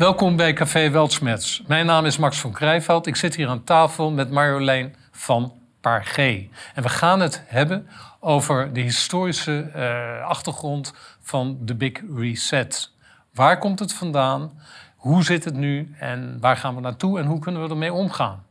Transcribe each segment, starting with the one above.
Welkom bij Café Weltsmets. Mijn naam is Max van Krijveld. Ik zit hier aan tafel met Marjolein van Pargé. En we gaan het hebben over de historische uh, achtergrond van de Big Reset. Waar komt het vandaan? Hoe zit het nu? En waar gaan we naartoe? En hoe kunnen we ermee omgaan?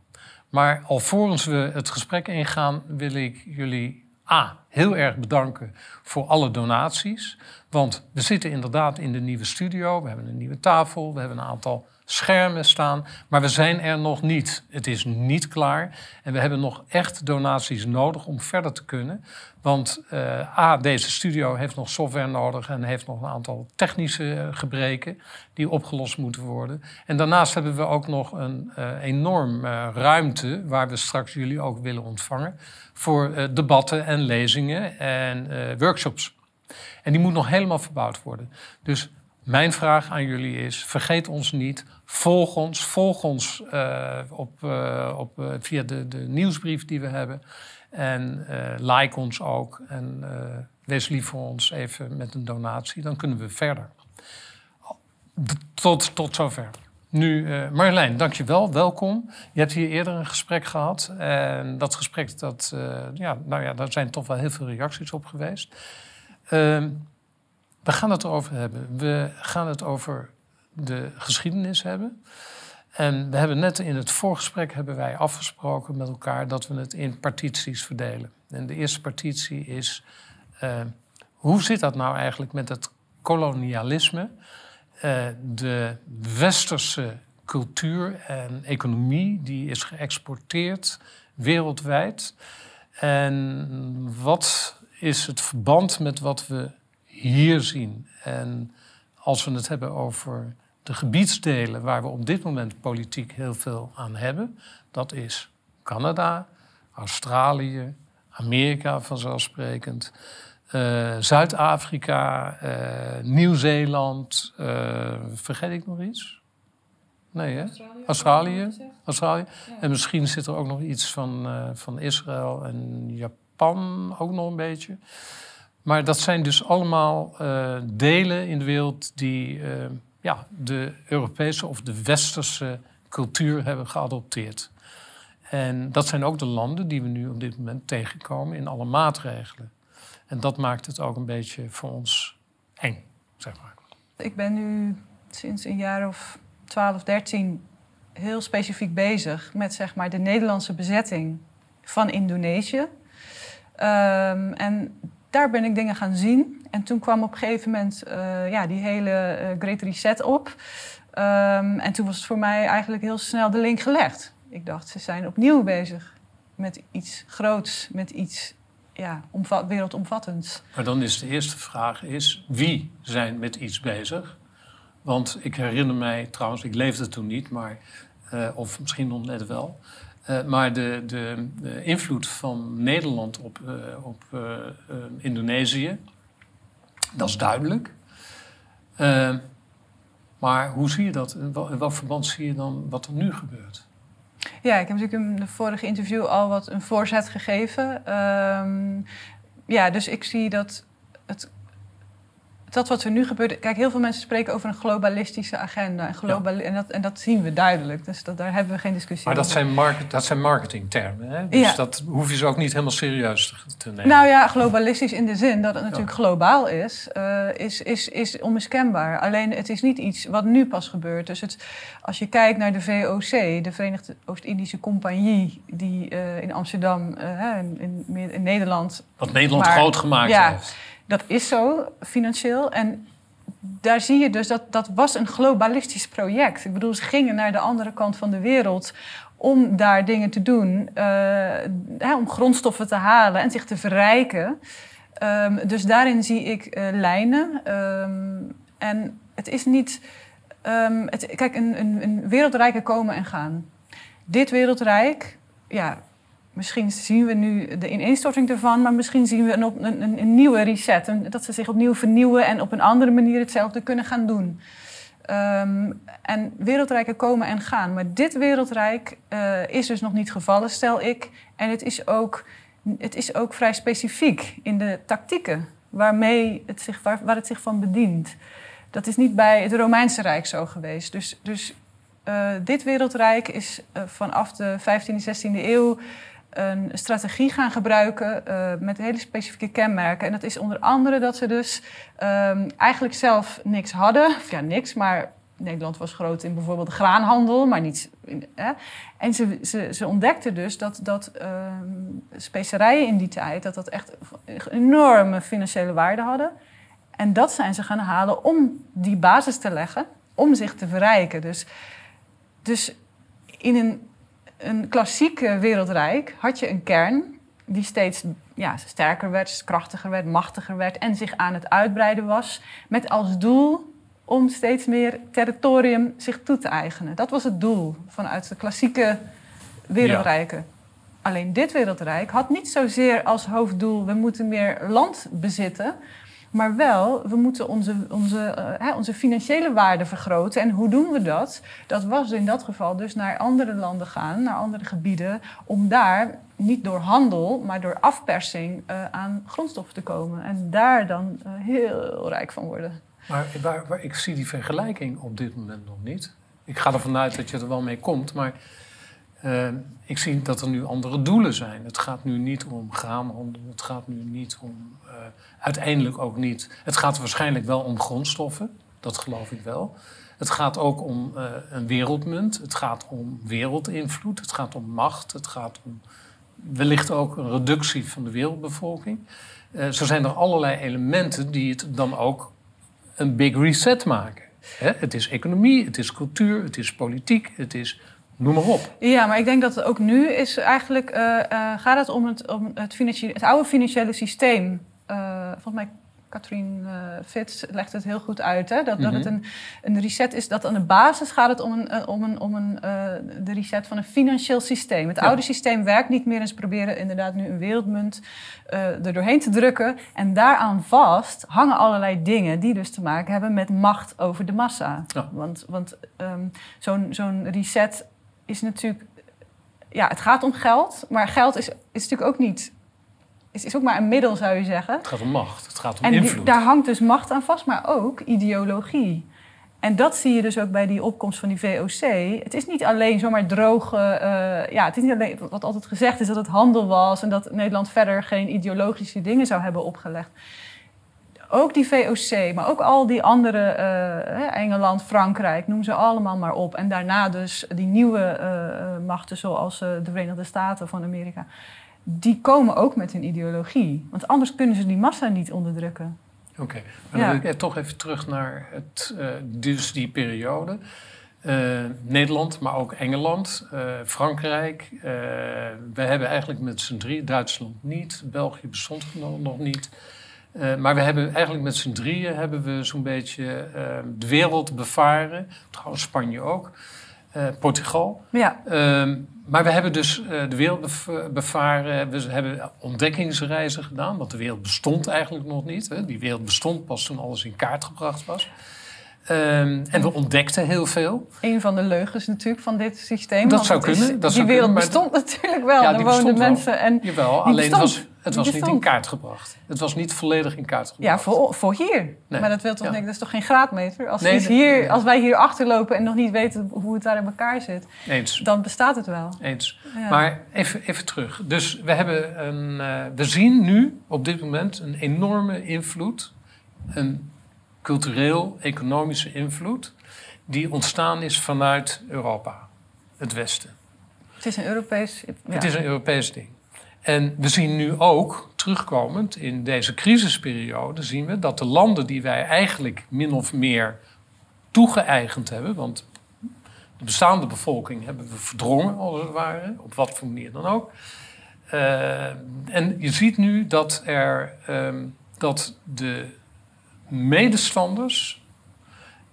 Maar alvorens we het gesprek ingaan, wil ik jullie A. heel erg bedanken voor alle donaties. Want we zitten inderdaad in de nieuwe studio. We hebben een nieuwe tafel. We hebben een aantal schermen staan. Maar we zijn er nog niet. Het is niet klaar. En we hebben nog echt donaties nodig om verder te kunnen. Want uh, A, deze studio heeft nog software nodig en heeft nog een aantal technische eh, gebreken die opgelost moeten worden. En daarnaast hebben we ook nog een uh, enorm ruimte waar we straks jullie ook willen ontvangen voor debatten en lezingen en workshops. En die moet nog helemaal verbouwd worden. Dus mijn vraag aan jullie is: vergeet ons niet. Volg ons. Volg ons uh, op, uh, op, uh, via de, de, nieuwsbrief die we hebben. En like ons ook. En wees lief voor ons even met een donatie. Dan kunnen we verder. Tot, tot zover. Nu, Marjolein, dankjewel. Welkom. Je hebt hier eerder een gesprek gehad. En dat gesprek, dat, ja, nou ja, daar zijn toch wel heel veel reacties op geweest. We gaan het erover hebben. We gaan het over de geschiedenis hebben. En we hebben net in het voorgesprek hebben wij afgesproken met elkaar dat we het in partities verdelen. En de eerste partitie is uh, hoe zit dat nou eigenlijk met het kolonialisme, uh, de westerse cultuur en economie die is geëxporteerd wereldwijd. En wat is het verband met wat we hier zien. En als we het hebben over de gebiedsdelen waar we op dit moment politiek heel veel aan hebben, dat is Canada, Australië, Amerika vanzelfsprekend, uh, Zuid-Afrika, uh, Nieuw-Zeeland, uh, vergeet ik nog iets? Nee, hè? Australië. Australië. Australië. En misschien zit er ook nog iets van, van Israël en Japan ook nog een beetje. Maar dat zijn dus allemaal uh, delen in de wereld die uh, ja, de Europese of de westerse cultuur hebben geadopteerd. En dat zijn ook de landen die we nu op dit moment tegenkomen in alle maatregelen. En dat maakt het ook een beetje voor ons eng, zeg maar. Ik ben nu sinds een jaar of 12, 13 heel specifiek bezig met zeg maar, de Nederlandse bezetting van Indonesië. Um, en daar ben ik dingen gaan zien. En toen kwam op een gegeven moment uh, ja, die hele uh, Great Reset op. Um, en toen was het voor mij eigenlijk heel snel de link gelegd. Ik dacht, ze zijn opnieuw bezig met iets groots, met iets ja, wereldomvattends. Maar dan is de eerste vraag, is wie zijn met iets bezig? Want ik herinner mij trouwens, ik leefde toen niet, maar, uh, of misschien nog net wel... Uh, maar de, de, de, invloed van Nederland op, uh, op uh, Indonesië, dat is duidelijk. maar hoe zie je dat? In welk verband zie je dan wat er nu gebeurt? Ja, ik heb natuurlijk in de vorige interview al wat een voorzet gegeven. Um, ja, dus ik zie dat dat wat er nu gebeurt. Kijk, heel veel mensen spreken over een globalistische agenda. En, global, en, dat, en dat zien we duidelijk. Dus dat, daar hebben we geen discussie maar over. Maar dat zijn, market, dat zijn marketingtermen. Hè? Dus dat hoef je ze ook niet helemaal serieus te nemen. Nou ja, globalistisch in de zin dat het natuurlijk globaal is, uh, is, is, is onmiskenbaar. Alleen het is niet iets wat nu pas gebeurt. Dus het, als je kijkt naar de VOC, de Verenigde Oost-Indische Compagnie, die uh, in Amsterdam, uh, in, in, in, Nederland. Wat Nederland maar, groot gemaakt ja, heeft. Dat is zo financieel. En daar zie je dus dat dat was een globalistisch project. Ik bedoel, ze gingen naar de andere kant van de wereld om daar dingen te doen, uh, om grondstoffen te halen en zich te verrijken. Um, dus daarin zie ik uh, lijnen. Um, en het is niet. Um, het, kijk, een, een, een komen en gaan. Dit wereldrijk, ja, Misschien zien we nu de ineenstorting ervan, maar misschien zien we een, een, een nieuwe reset. Dat ze zich opnieuw vernieuwen en op een andere manier hetzelfde kunnen gaan doen. Um, en wereldrijken komen en gaan. Maar dit wereldrijk uh, is dus nog niet gevallen, stel ik. En het is ook, het is ook vrij specifiek in de tactieken waarmee het zich, waar, het zich van bedient. Dat is niet bij het Romeinse Rijk zo geweest. Dus, dus uh, dit wereldrijk is uh, vanaf de 15e, 16e eeuw een strategie gaan gebruiken uh, met hele specifieke kenmerken. En dat is onder andere dat ze dus um, eigenlijk zelf niks hadden. Of ja, niks, maar Nederland was groot in bijvoorbeeld de graanhandel, maar niet. Hè? En ze, ze, ze ontdekten dus dat, dat um, specerijen in die tijd dat dat echt enorme financiële waarde hadden. En dat zijn ze gaan halen om die basis te leggen, om zich te verrijken. Dus, dus in een, een klassieke wereldrijk had je een kern die steeds ja, sterker werd, krachtiger werd, machtiger werd en zich aan het uitbreiden was. Met als doel om steeds meer territorium zich toe te eigenen. Dat was het doel vanuit de klassieke wereldrijken. Ja. Alleen dit wereldrijk had niet zozeer als hoofddoel: we moeten meer land bezitten. Maar wel, we moeten onze, onze, uh, onze financiële waarde vergroten. En hoe doen we dat? Dat was in dat geval dus naar andere landen gaan, naar andere gebieden, om daar niet door handel, maar door afpersing uh, aan grondstoffen te komen. En daar dan uh, heel rijk van worden. Maar waar, waar, ik zie die vergelijking op dit moment nog niet. Ik ga ervan uit dat je er wel mee komt, maar uh, ik zie dat er nu andere doelen zijn. Het gaat nu niet om graanhandel, het gaat nu niet om, uh, uiteindelijk ook niet. Het gaat waarschijnlijk wel om grondstoffen, dat geloof ik wel. Het gaat ook om uh, een wereldmunt, het gaat om wereldinvloed, het gaat om macht, het gaat om wellicht ook een reductie van de wereldbevolking. zo zijn er allerlei elementen die het dan ook een big reset maken. Het is economie, het is cultuur, het is politiek, het is noem maar op. Ja, maar ik denk dat ook nu is eigenlijk, uh, uh, gaat het om het, om het, het oude financiële systeem. Uh, volgens mij Katrien uh, Fitz legt het heel goed uit. Hè? Dat, dat het een, een reset is. Dat aan de basis gaat het om, een, om, een, om een, uh, de reset van een financieel systeem. Het ja. oude systeem werkt niet meer. En ze proberen inderdaad nu een wereldmunt uh, er doorheen te drukken. En daaraan vast hangen allerlei dingen die dus te maken hebben met macht over de massa. Ja. Want, want um, zo'n zo'n reset is natuurlijk. Ja, het gaat om geld. Maar geld is, is natuurlijk ook niet is, is ook maar een middel, zou je zeggen. Het gaat om macht, het gaat om en invloed. Die, daar hangt dus macht aan vast, maar ook ideologie. En dat zie je dus ook bij die opkomst van die VOC. Het is niet alleen zomaar droge... Uh, ja, het is niet alleen wat altijd gezegd is dat het handel was... en dat Nederland verder geen ideologische dingen zou hebben opgelegd. Ook die VOC, maar ook al die andere... Uh, Engeland, Frankrijk, noem ze allemaal maar op. En daarna dus die nieuwe uh, machten zoals de Verenigde Staten van Amerika die komen ook met een ideologie. Want anders kunnen ze die massa niet onderdrukken. Oké, okay. maar dan ja. wil ik toch even terug naar het, dus die periode. Uh, Nederland, maar ook Engeland, uh, Frankrijk. we hebben eigenlijk met z'n drie, Duitsland niet, België bestond nog niet. Maar we hebben eigenlijk met z'n drieën hebben we zo'n beetje de wereld bevaren. Trouwens Spanje ook. Portugal. Ja. Ehm, maar we hebben dus uh, de wereld bevaren. We hebben ontdekkingsreizen gedaan, want de wereld bestond eigenlijk nog niet. Hè. Die wereld bestond pas toen alles in kaart gebracht was. Um, en we ontdekten heel veel. Een van de leugens natuurlijk van dit systeem. Dat zou kunnen. Is, dat die zou wereld kunnen, bestond natuurlijk wel. Ja, er woonden mensen. En Jawel, alleen was, het was niet in kaart gebracht. Het was niet volledig in kaart gebracht. Ja, voor, voor hier. Nee. Maar dat wil toch ja. dat is toch geen graadmeter? Als, nee, hier, nee. als wij hier achterlopen en nog niet weten hoe het daar in elkaar zit, Eens. dan bestaat het wel. Eens. Ja. Maar even, even terug. Dus we, hebben een, uh, we zien nu op dit moment een enorme invloed. Een cultureel-economische invloed die ontstaan is vanuit Europa, het Westen. Het is een Europees... Ja. Het is een Europees ding. En we zien nu ook, terugkomend in deze crisisperiode, zien we dat de landen die wij eigenlijk min of meer toegeëigend hebben, want de bestaande bevolking hebben we verdrongen, als het ware, op wat voor manier dan ook. Uh, en je ziet nu dat, er, um, dat de medestanders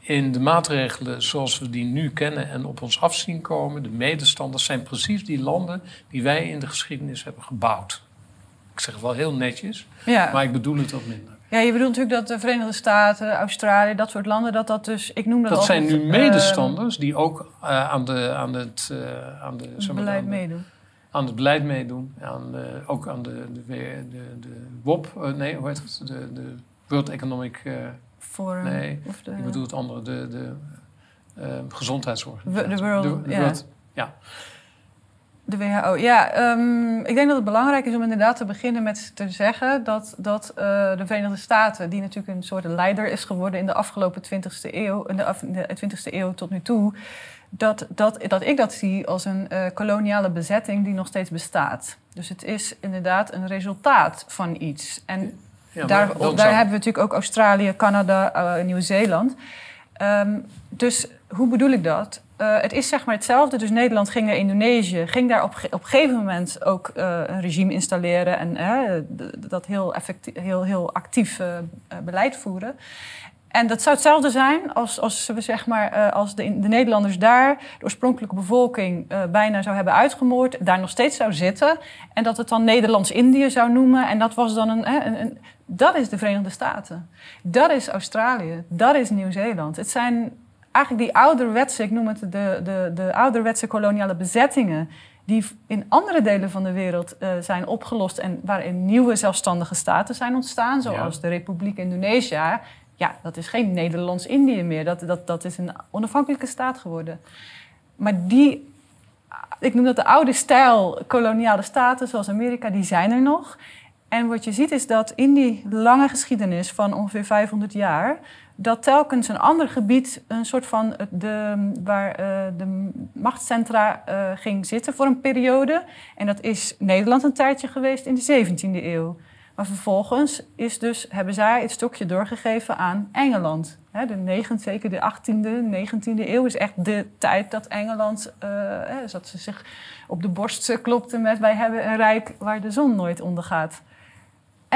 in de maatregelen zoals we die nu kennen en op ons afzien komen, de medestanders zijn precies die landen die wij in de geschiedenis hebben gebouwd. Ik zeg het wel heel netjes, ja. maar ik bedoel het wat minder. Ja, je bedoelt natuurlijk dat de Verenigde Staten, Australië, dat soort landen, dat dat dus, ik noem dat Dat altijd, zijn nu medestanders uh, die ook uh, aan, de, aan het, uh, aan de, zeg maar, beleid aan meedoen. Aan het beleid meedoen, aan ook aan de, de, de, de WOP, nee, hoe heet het? De, de World Economic Forum? Nee, of de, ik bedoel het andere, de, de uh, gezondheidsorganisatie. De World, de, de ja. World, ja. De WHO, ja. Um, ik denk dat het belangrijk is om inderdaad te beginnen met te zeggen dat, dat uh, de Verenigde Staten, die natuurlijk een soort leider is geworden in de afgelopen 20e eeuw, in de, de 20e eeuw tot nu toe, dat, dat, dat ik dat zie als een uh, koloniale bezetting die nog steeds bestaat. Dus het is inderdaad een resultaat van iets. En ja, daar, daar hebben we natuurlijk ook Australië, Canada, uh, Nieuw-Zeeland. Um, dus hoe bedoel ik dat? Uh, het is zeg maar hetzelfde. Dus Nederland ging naar Indonesië, ging daar op, op een gegeven moment ook uh, een regime installeren en dat heel, effectief, heel, heel actief beleid voeren. En dat zou hetzelfde zijn als, als, we zeg maar, als de, de Nederlanders daar de oorspronkelijke bevolking bijna zou hebben uitgemoord, daar nog steeds zou zitten en dat het dan Nederlands-Indië zou noemen. En dat was dan een, een, een dat is de Verenigde Staten. Dat is Australië. Dat is Nieuw-Zeeland. Het zijn eigenlijk die ouderwetse, ik noem het de, de, de ouderwetse koloniale bezettingen, die in andere delen van de wereld uh, zijn opgelost en waarin nieuwe zelfstandige staten zijn ontstaan, zoals ja. de Republiek Indonesië. Ja, dat is geen Nederlands-Indië meer. Dat, dat, dat is een onafhankelijke staat geworden. Maar die, ik noem dat de oude stijl koloniale staten, zoals Amerika, die zijn er nog. En wat je ziet is dat in die lange geschiedenis van ongeveer 500 jaar dat telkens een ander gebied, een soort van de, waar uh, de machtscentra uh, ging zitten voor een periode. En dat is Nederland een tijdje geweest in de 17e eeuw. Maar vervolgens is dus, hebben zij het stokje doorgegeven aan Engeland. De 9e, zeker de 18e, 19e eeuw is echt de tijd dat Engeland, uh, ze zich op de borst klopte met wij hebben een rijk waar de zon nooit ondergaat.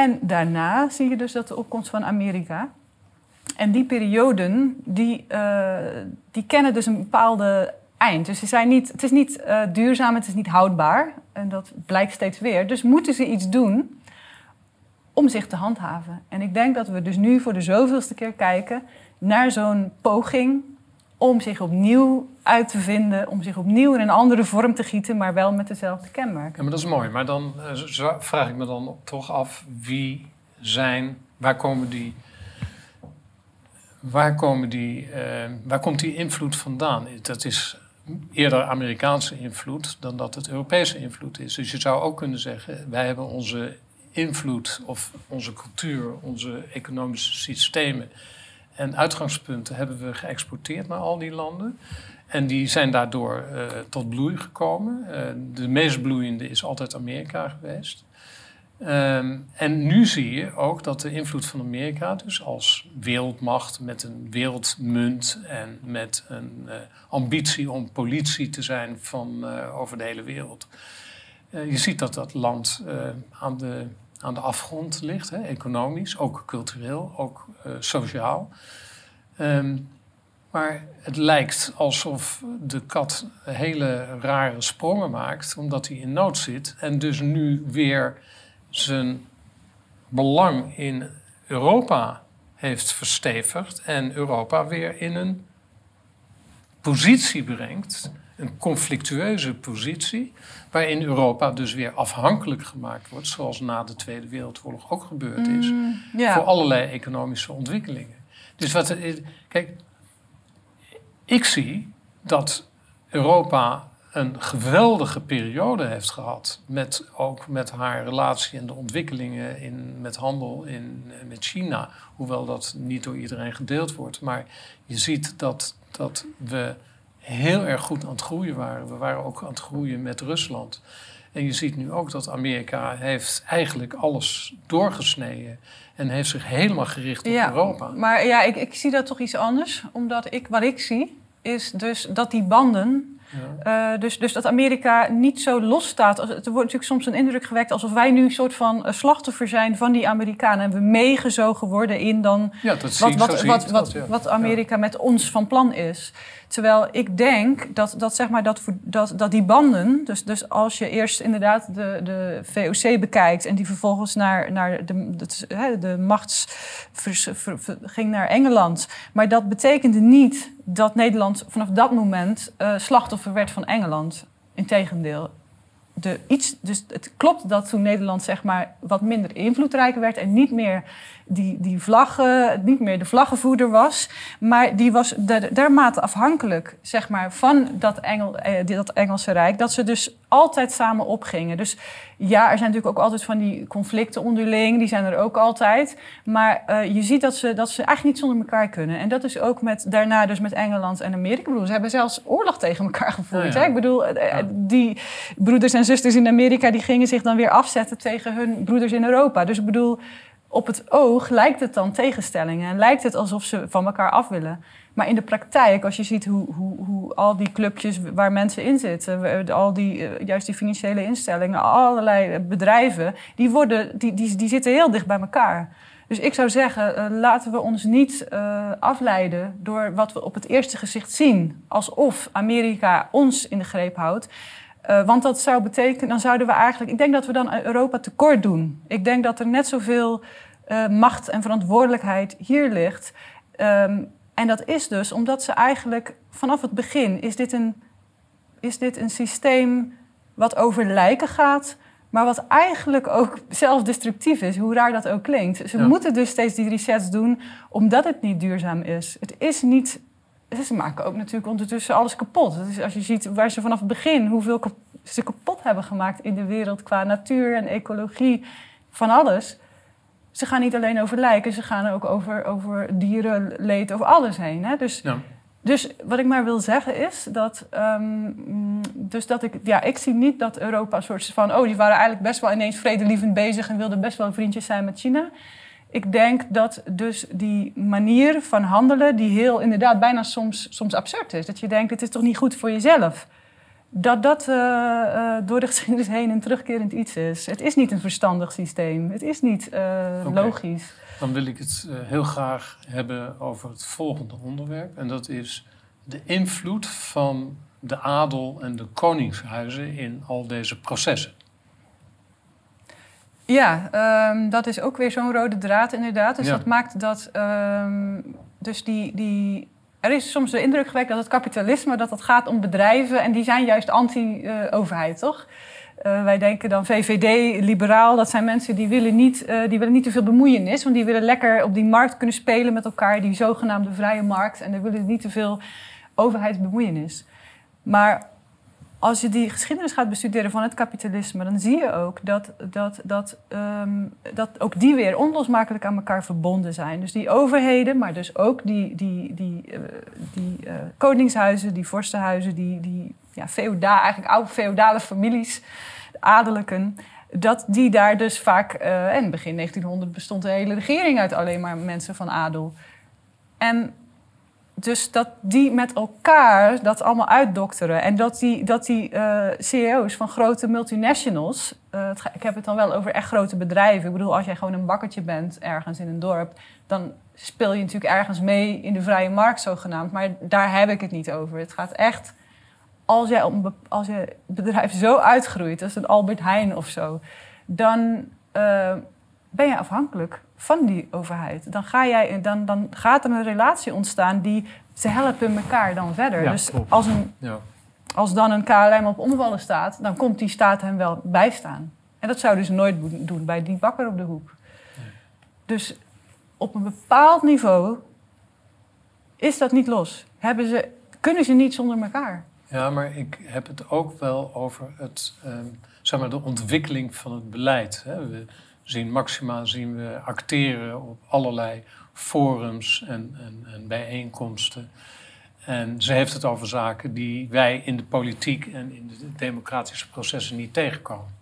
En daarna zie je dus dat de opkomst van Amerika. En die perioden, die, uh, die kennen dus een bepaalde eind. Dus ze zijn niet, het is niet uh, duurzaam, het is niet houdbaar. En dat blijkt steeds weer. Dus moeten ze iets doen om zich te handhaven. En ik denk dat we dus nu voor de zoveelste keer kijken naar zo'n poging om zich opnieuw uit te vinden, om zich opnieuw in een andere vorm te gieten, maar wel met dezelfde kenmerken. Ja, maar dat is mooi. Maar dan uh, vraag ik me dan toch af wie zijn, waar komen die waar, komen die, uh, waar komt die invloed vandaan? Dat is eerder Amerikaanse invloed dan dat het Europese invloed is. Dus je zou ook kunnen zeggen, wij hebben onze invloed of onze cultuur, onze economische systemen en uitgangspunten hebben we geëxporteerd naar al die landen. En die zijn daardoor uh, tot bloei gekomen. Uh, de meest bloeiende is altijd Amerika geweest. Um, en nu zie je ook dat de invloed van Amerika, dus als wereldmacht met een wereldmunt en met een uh, ambitie om politie te zijn van over de hele wereld. Je ziet dat dat land aan, de, aan de afgrond ligt, hè, economisch, ook cultureel, ook sociaal. Um, maar het lijkt alsof de kat hele rare sprongen maakt, omdat hij in nood zit en dus nu weer zijn belang in Europa heeft verstevigd en Europa weer in een positie brengt, een conflictueuze positie, waarin Europa dus weer afhankelijk gemaakt wordt, zoals na de Tweede Wereldoorlog ook gebeurd is, Mm, voor allerlei economische ontwikkelingen. Dus wat, kijk, ik zie dat Europa een geweldige periode heeft gehad. Met, ook met haar relatie en de ontwikkelingen in, met handel in, met China. Hoewel dat niet door iedereen gedeeld wordt. Maar je ziet dat, dat we heel erg goed aan het groeien waren. We waren ook aan het groeien met Rusland. En je ziet nu ook dat Amerika heeft eigenlijk alles doorgesneden. En heeft zich helemaal gericht op ja, Europa. Maar ja, ik, ik zie dat toch iets anders. Omdat ik, wat ik zie, is dus dat die banden ja. Uh, dus, dus dat Amerika niet zo losstaat. Er wordt natuurlijk soms een indruk gewekt alsof wij nu een soort van uh, slachtoffer zijn van die Amerikanen. En we meegezogen worden in dan ja, dat wat, wat, wat, wat, dat, wat, ja. wat Amerika met ons van plan is. Terwijl ik denk dat, dat, zeg maar dat, dat, dat die banden, dus, dus als je eerst inderdaad de, de VOC bekijkt en die vervolgens naar, naar de, de, de machts ging naar Engeland. Maar dat betekende niet dat Nederland vanaf dat moment uh, slachtoffer werd van Engeland. Integendeel. de iets, dus het klopt dat toen Nederland zeg maar wat minder invloedrijk werd en niet meer die, die vlaggen, niet meer de vlaggenvoerder was, maar die was dermate afhankelijk zeg maar, van dat, Engel, eh, dat Engelse Rijk, dat ze dus altijd samen opgingen. Dus ja, er zijn natuurlijk ook altijd van die conflicten onderling, die zijn er ook altijd. Maar uh, je ziet dat ze, dat ze eigenlijk niet zonder elkaar kunnen. En dat is ook met, daarna dus met Engeland en Amerika. Ik bedoel, ze hebben zelfs oorlog tegen elkaar gevoerd. Hè? Ik bedoel, uh, die broeders en zusters in Amerika die gingen zich dan weer afzetten tegen hun broeders in Europa. Dus ik bedoel, op het oog lijkt het dan tegenstellingen. En lijkt het alsof ze van elkaar af willen. Maar in de praktijk, als je ziet hoe, hoe, hoe al die clubjes waar mensen in zitten, al die, eh, juist die financiële instellingen, allerlei bedrijven, die, worden, die, die, die zitten heel dicht bij elkaar. Dus ik zou zeggen, uh, laten we ons niet uh, afleiden door wat we op het eerste gezicht zien, alsof Amerika ons in de greep houdt. Uh, want dat zou betekenen, dan zouden we eigenlijk, ik denk dat we dan Europa tekort doen. Ik denk dat er net zoveel macht en verantwoordelijkheid hier ligt. Um, en dat is dus omdat ze eigenlijk vanaf het begin is dit een, is dit een systeem wat over lijken gaat, maar wat eigenlijk ook zelfdestructief is, hoe raar dat ook klinkt. Ze moeten dus steeds die resets doen, omdat het niet duurzaam is. Het is niet. Ze maken ook natuurlijk ondertussen alles kapot. Dus als je ziet waar ze vanaf het begin, hoeveel ze kapot hebben gemaakt in de wereld qua natuur en ecologie, van alles ze gaan niet alleen over lijken, ze gaan ook over, over dierenleed, over alles heen. Hè? Dus, ja. dus wat ik maar wil zeggen is dat, um, dus dat ik, ja, ik zie niet dat Europa een soort van, oh, die waren eigenlijk best wel ineens vredelievend bezig en wilden best wel vriendjes zijn met China. Ik denk dat dus die manier van handelen, die heel inderdaad bijna soms, soms absurd is. Dat je denkt, het is toch niet goed voor jezelf dat dat uh, uh, door de geschiedenis heen een terugkerend iets is. Het is niet een verstandig systeem. Het is niet uh, okay. logisch. Dan wil ik het heel graag hebben over het volgende onderwerp. En dat is de invloed van de adel en de koningshuizen in al deze processen. Ja, um, dat is ook weer zo'n rode draad inderdaad. Dus ja. dat maakt dat um, dus die, die er is soms de indruk gewekt dat het kapitalisme dat het gaat om bedrijven en die zijn juist anti-overheid, toch? Uh, wij denken dan VVD, liberaal, dat zijn mensen die willen, niet, uh, die willen niet te veel bemoeienis. Want die willen lekker op die markt kunnen spelen met elkaar, die zogenaamde vrije markt. En die willen niet te veel overheidsbemoeienis. Maar als je die geschiedenis gaat bestuderen van het kapitalisme, dan zie je ook dat, dat, dat, um, dat ook die weer onlosmakelijk aan elkaar verbonden zijn. Dus die overheden, maar dus ook die, die, die, uh, die uh, koningshuizen, die vorstenhuizen, die, die ja, feoda, eigenlijk oude feodale families, de adellijken, dat die daar dus vaak, uh, en begin 1900 bestond de hele regering uit alleen maar mensen van adel. En dus dat die met elkaar dat allemaal uitdokteren. En dat die, dat die uh, CEO's van grote multinationals. Uh, ik heb het dan wel over echt grote bedrijven. Ik bedoel, als jij gewoon een bakkertje bent ergens in een dorp. dan speel je natuurlijk ergens mee in de vrije markt zogenaamd. Maar daar heb ik het niet over. Het gaat echt. Als je, als je bedrijf zo uitgroeit, als een Albert Heijn of zo. dan uh, ben je afhankelijk van die overheid. Dan, ga jij, dan, dan gaat er een relatie ontstaan die ze helpen elkaar dan verder. dus als, een, ja. als dan een KLM op omvallen staat, dan komt die staat hem wel bijstaan. En dat zou dus nooit doen bij die bakker op de hoek. Nee. Dus op een bepaald niveau is dat niet los. Hebben ze, kunnen ze niet zonder elkaar. Ja, maar ik heb het ook wel over het, um, zeg maar de ontwikkeling van het beleid. Hè. We, zien Maxima zien we acteren op allerlei forums en, en, en, bijeenkomsten. En ze heeft het over zaken die wij in de politiek en in de democratische processen niet tegenkomen.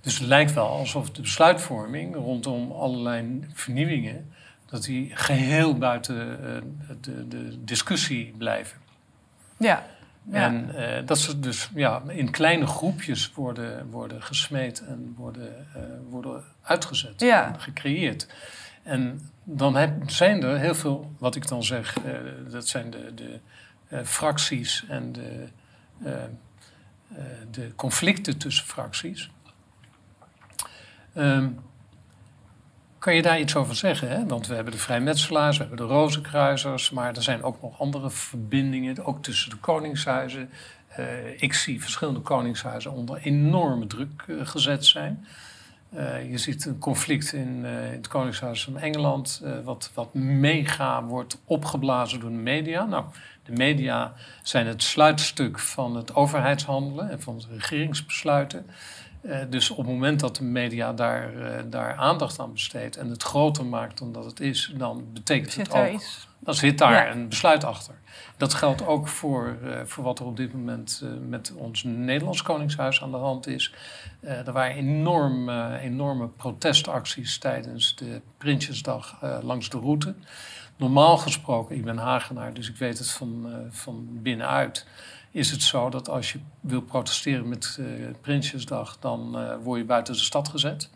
Dus het lijkt wel alsof de besluitvorming rondom allerlei vernieuwingen, dat die geheel buiten uh, de, de discussie blijven. Ja. En uh, dat ze dus ja, in kleine groepjes worden, worden gesmeed en worden, uh, worden uitgezet ja. en gecreëerd. En dan heb, zijn er heel veel, wat ik dan zeg, uh, dat zijn de, de fracties en de, de conflicten tussen fracties. Um, kan je daar iets over zeggen? Hè? Want we hebben de vrijmetselaars, we hebben de rozenkruisers, maar er zijn ook nog andere verbindingen, ook tussen de koningshuizen. ik zie verschillende koningshuizen onder enorme druk gezet zijn. je ziet een conflict in, in, het Koningshuis van Engeland, wat, wat mega wordt opgeblazen door de media. Nou, de media zijn het sluitstuk van het overheidshandelen en van de regeringsbesluiten. Uh, dus op het moment dat de media daar, uh, daar aandacht aan besteedt en het groter maakt dan dat het is, dan betekent zit het ook. Iets. Dan zit daar ja. een besluit achter. Dat geldt ook voor, uh, voor wat er op dit moment met ons Nederlands Koningshuis aan de hand is. er waren enorm, enorme protestacties tijdens de Prinsjesdag langs de route. Normaal gesproken, ik ben Hagenaar, dus ik weet het van, van binnenuit is het zo dat als je wil protesteren met uh, Prinsjesdag, dan uh, word je buiten de stad gezet.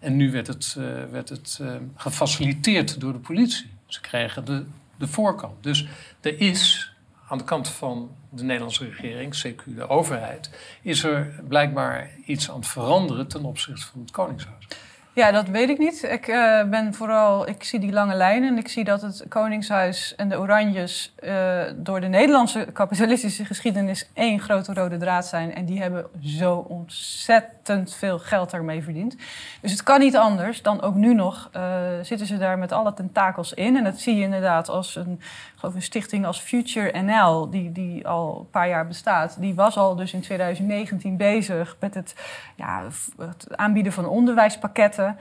En nu werd het, uh, werd het gefaciliteerd door de politie. Ze kregen de, de voorkant. Dus er is aan de kant van de Nederlandse regering, CQ de overheid, is er blijkbaar iets aan het veranderen ten opzichte van het Koningshuis. Ja, dat weet ik niet. Ik uh, ben vooral, ik zie die lange lijnen en ik zie dat het Koningshuis en de Oranjes uh, door de Nederlandse kapitalistische geschiedenis één grote rode draad zijn. En die hebben zo ontzettend veel geld daarmee verdiend. Dus het kan niet anders dan ook nu nog uh, zitten ze daar met alle tentakels in. En dat zie je inderdaad als een, geloof een stichting als Future NL, die, die al een paar jaar bestaat. Die was al dus in 2019 bezig met het, ja, het aanbieden van onderwijspakketten.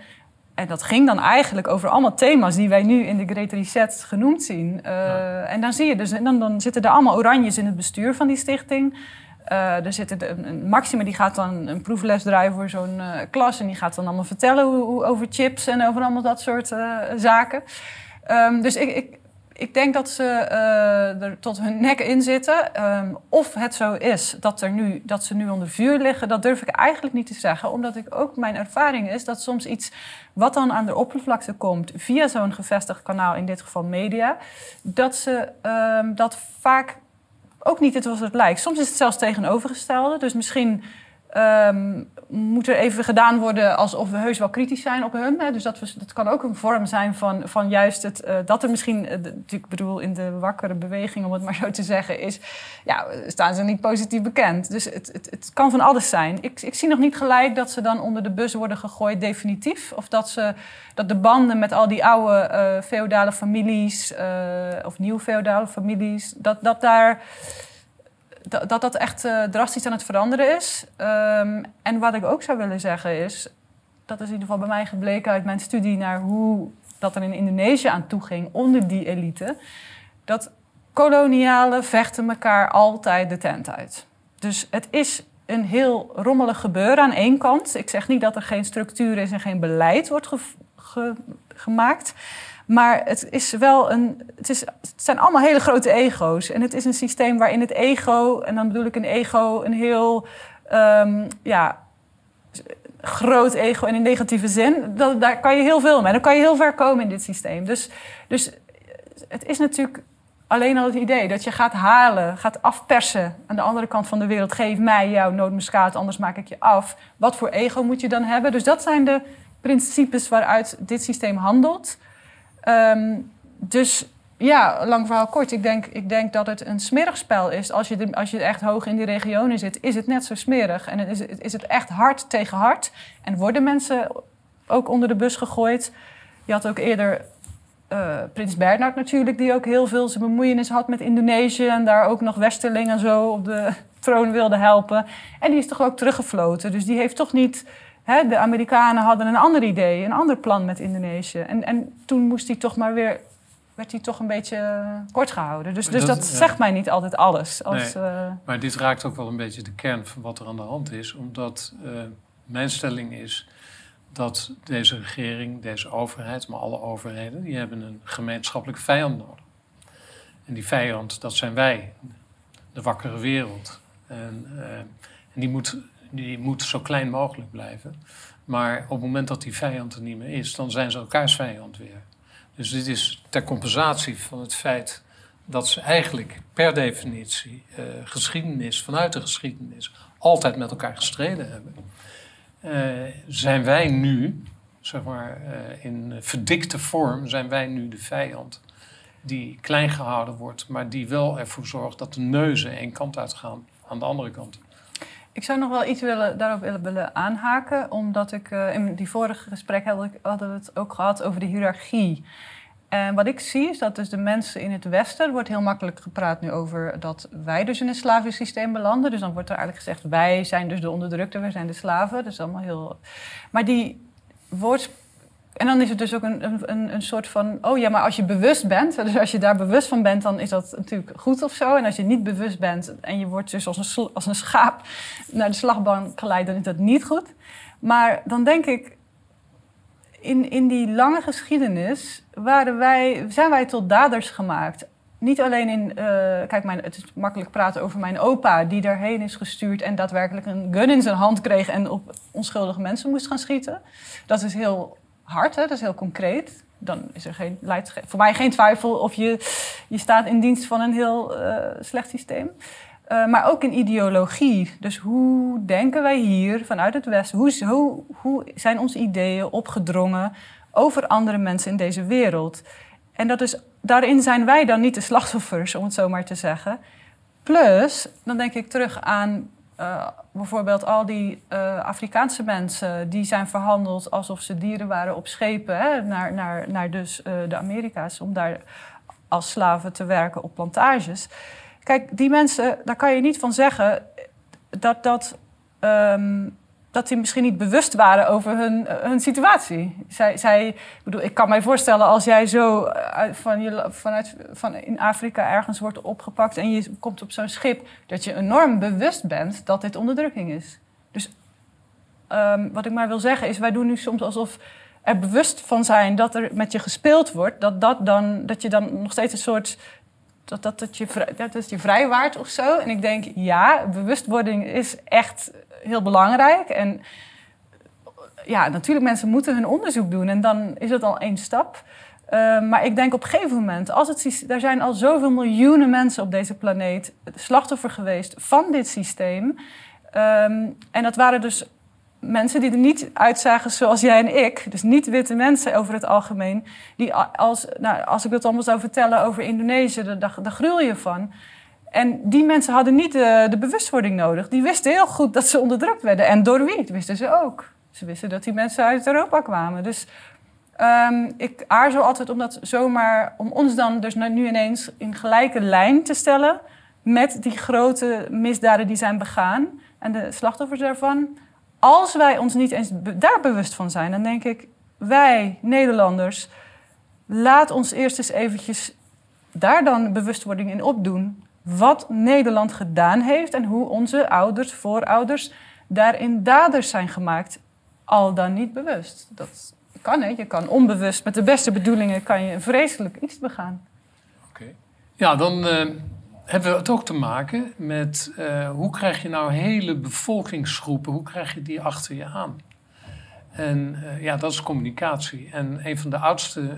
En dat ging dan eigenlijk over allemaal thema's die wij nu in de Great Reset genoemd zien. Uh, ja. En dan zie je dus, dan, dan zitten er allemaal oranjes in het bestuur van die stichting. Uh, er zit een, een Maxima die gaat dan een proefles draaien voor zo'n uh, klas. En die gaat dan allemaal vertellen hoe, hoe, over chips en over allemaal dat soort zaken. Um, dus ik, ik, ik denk dat ze uh, er tot hun nek in zitten. Um, of het zo is dat, er nu, dat ze nu onder vuur liggen, dat durf ik eigenlijk niet te zeggen. Omdat ik ook mijn ervaring is dat soms iets wat dan aan de oppervlakte komt via zo'n gevestigd kanaal, in dit geval media, dat ze um, dat vaak ook niet het het lijkt. Soms is het zelfs tegenovergestelde. Dus misschien Um, moet er even gedaan worden alsof we heus wel kritisch zijn op hun. Hè? Dus dat, dat kan ook een vorm zijn van, van juist het, uh, dat er misschien, uh, ik bedoel in de wakkere beweging om het maar zo te zeggen, is, ja, staan ze niet positief bekend. Dus het, het, het kan van alles zijn. Ik, ik zie nog niet gelijk dat ze dan onder de bus worden gegooid definitief. Of dat, ze, dat de banden met al die oude uh, feodale families of nieuw feodale families, dat, dat daar dat, dat dat echt uh, drastisch aan het veranderen is. Um, en wat ik ook zou willen zeggen is, dat is in ieder geval bij mij gebleken uit mijn studie naar hoe dat er in Indonesië aan toe ging onder die elite, dat kolonialen vechten elkaar altijd de tent uit. Dus het is een heel rommelig gebeuren aan één kant. Ik zeg niet dat er geen structuur is en geen beleid wordt ge ge gemaakt. Maar het is wel een. Het, is, het zijn allemaal hele grote ego's. En het is een systeem waarin het ego, en dan bedoel ik een ego, een heel. Um, ja, groot ego in een negatieve zin. Dat, daar kan je heel veel mee. Dan kan je heel ver komen in dit systeem. Dus, dus het is natuurlijk alleen al het idee dat je gaat halen, gaat afpersen aan de andere kant van de wereld. Geef mij jouw nootmuskaat, anders maak ik je af. Wat voor ego moet je dan hebben? Dus dat zijn de principes waaruit dit systeem handelt. Um, dus ja, lang verhaal kort. Ik denk, ik denk dat het een smerig spel is. Als je, als je echt hoog in die regionen zit, is het net zo smerig. En is, is het echt hard tegen hard. En worden mensen ook onder de bus gegooid. Je had ook eerder uh, Prins Bernhard natuurlijk, die ook heel veel zijn bemoeienis had met Indonesië. En daar ook nog Westerling en zo op de troon wilde helpen. En die is toch ook teruggefloten. Dus die heeft toch niet Hè, de Amerikanen hadden een ander idee, een ander plan met Indonesië. En, en toen moest hij toch maar weer, werd hij toch een beetje kort gehouden. Dus, dus dat, dat zegt mij niet altijd alles. Als, nee, uh... Maar dit raakt ook wel een beetje de kern van wat er aan de hand is. Omdat uh, mijn stelling is dat deze regering, deze overheid, maar alle overheden, die hebben een gemeenschappelijke vijand nodig. En die vijand, dat zijn wij, de wakkere wereld. En, uh, en die moet die moet zo klein mogelijk blijven. Maar op het moment dat die vijand er niet meer is, dan zijn ze elkaars vijand weer. Dus dit is ter compensatie van het feit dat ze eigenlijk per definitie uh, geschiedenis, vanuit de geschiedenis, altijd met elkaar gestreden hebben. Uh, zijn wij nu, zeg maar, uh, in verdikte vorm, zijn wij nu de vijand die klein gehouden wordt, maar die wel ervoor zorgt dat de neuzen één kant uitgaan aan de andere kant. Ik zou nog wel iets willen, daarop willen, aanhaken, omdat ik uh, in die vorige gesprek hadden, we het ook gehad over de hiërarchie. En wat ik zie is dat dus de mensen in het Westen, er wordt heel makkelijk gepraat nu over dat wij dus in een slavisch systeem belanden. Dus dan wordt er eigenlijk gezegd, wij zijn dus de onderdrukte, wij zijn de slaven. Dat is allemaal heel... Maar die woord... En dan is het dus ook een, een, een soort van, oh ja, maar als je bewust bent, dus als je daar bewust van bent, dan is dat natuurlijk goed of zo. En als je niet bewust bent en je wordt dus als een, als een schaap naar de slagbank geleid, dan is dat niet goed. Maar dan denk ik, in, in die lange geschiedenis waren wij, zijn wij tot daders gemaakt. Niet alleen in, uh, kijk, mijn, het is makkelijk praten over mijn opa, die daarheen is gestuurd en daadwerkelijk een gun in zijn hand kreeg en op onschuldige mensen moest gaan schieten. Dat is heel hard, hè? dat is heel concreet. Dan is er geen, voor mij geen twijfel of je, je staat in dienst van een heel uh, slecht systeem. Uh, maar ook in ideologie. Dus hoe denken wij hier vanuit het Westen? Hoe, hoe, hoe zijn onze ideeën opgedrongen over andere mensen in deze wereld? En dat is, daarin zijn wij dan niet de slachtoffers, om het zo maar te zeggen. Plus, dan denk ik terug aan uh, bijvoorbeeld al die uh, Afrikaanse mensen die zijn verhandeld alsof ze dieren waren op schepen hè, naar, naar, naar dus, de Amerika's om daar als slaven te werken op plantages. Kijk, die mensen, daar kan je niet van zeggen dat, dat, um, dat die misschien niet bewust waren over hun, hun situatie. Zij, zij, ik, bedoel, ik kan mij voorstellen als jij zo van je, vanuit van in Afrika ergens wordt opgepakt en je komt op zo'n schip, dat je enorm bewust bent dat dit onderdrukking is. Dus um, wat ik maar wil zeggen is, wij doen nu soms alsof er bewust van zijn dat er met je gespeeld wordt, dat, dat, dan, dat je dan nog steeds een soort dat, dat, dat, je, dat is je vrijwaard of zo. En ik denk, ja, bewustwording is echt heel belangrijk. En ja, natuurlijk, mensen moeten hun onderzoek doen en dan is het al één stap. Uh, maar ik denk op een gegeven moment, als het, er zijn al zoveel miljoenen mensen op deze planeet slachtoffer geweest van dit systeem. Um, en dat waren dus mensen die er niet uitzagen zoals jij en ik, dus niet witte mensen over het algemeen, die als, nou, als ik dat allemaal zou vertellen over Indonesië, daar, daar gruwel je van. En die mensen hadden niet de, de, bewustwording nodig. Die wisten heel goed dat ze onderdrukt werden. En door wie? Dat wisten ze ook. Ze wisten dat die mensen uit Europa kwamen. Dus um, ik aarzel altijd om dat zomaar, om ons dan dus nu ineens in gelijke lijn te stellen met die grote misdaden die zijn begaan en de slachtoffers daarvan als wij ons niet eens daar bewust van zijn, dan denk ik, wij Nederlanders, laat ons eerst eens eventjes daar dan bewustwording in opdoen. Wat Nederland gedaan heeft en hoe onze ouders, voorouders daarin daders zijn gemaakt. Al dan niet bewust. Dat kan, hè? Je kan onbewust, met de beste bedoelingen, kan je een vreselijk iets begaan. Oké. Ja, dan... Uh hebben we het ook te maken met uh, hoe krijg je nou hele bevolkingsgroepen, hoe krijg je die achter je aan? En uh, ja, dat is communicatie. En een van de oudste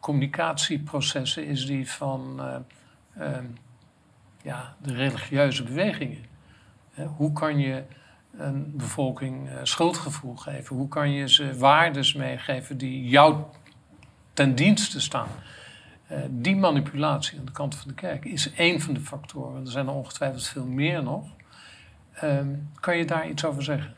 communicatieprocessen is die van ehm, ja, de religieuze bewegingen. hoe kan je een bevolking schuldgevoel geven? Hoe kan je ze waardes meegeven die jou ten dienste staan? Uh, die manipulatie aan de kant van de kerk is één van de factoren. Er zijn er ongetwijfeld veel meer nog. Uh, kan je daar iets over zeggen?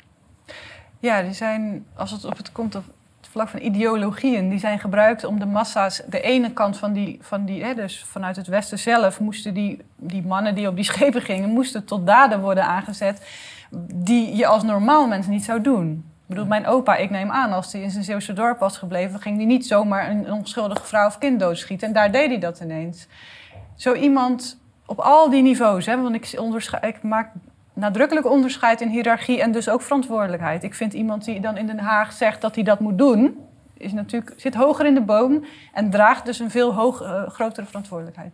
Ja, die zijn, als het op het komt op vlak van ideologieën, die zijn gebruikt om de massa's, de ene kant van die, van die hè, dus vanuit het Westen zelf, moesten die, die mannen die op die schepen gingen, moesten tot daden worden aangezet die je als normaal mens niet zou doen. Ik bedoel, mijn opa, ik neem aan, als hij in zijn Zeeuwse dorp was gebleven, ging hij niet zomaar een onschuldige vrouw of kind doodschieten. En daar deed hij dat ineens. Zo iemand op al die niveaus, hè, want ik, ik maak nadrukkelijk onderscheid in hiërarchie en dus ook verantwoordelijkheid. Ik vind iemand die dan in Den Haag zegt dat hij dat moet doen, is natuurlijk, zit hoger in de boom en draagt dus een veel hoog, uh, grotere verantwoordelijkheid.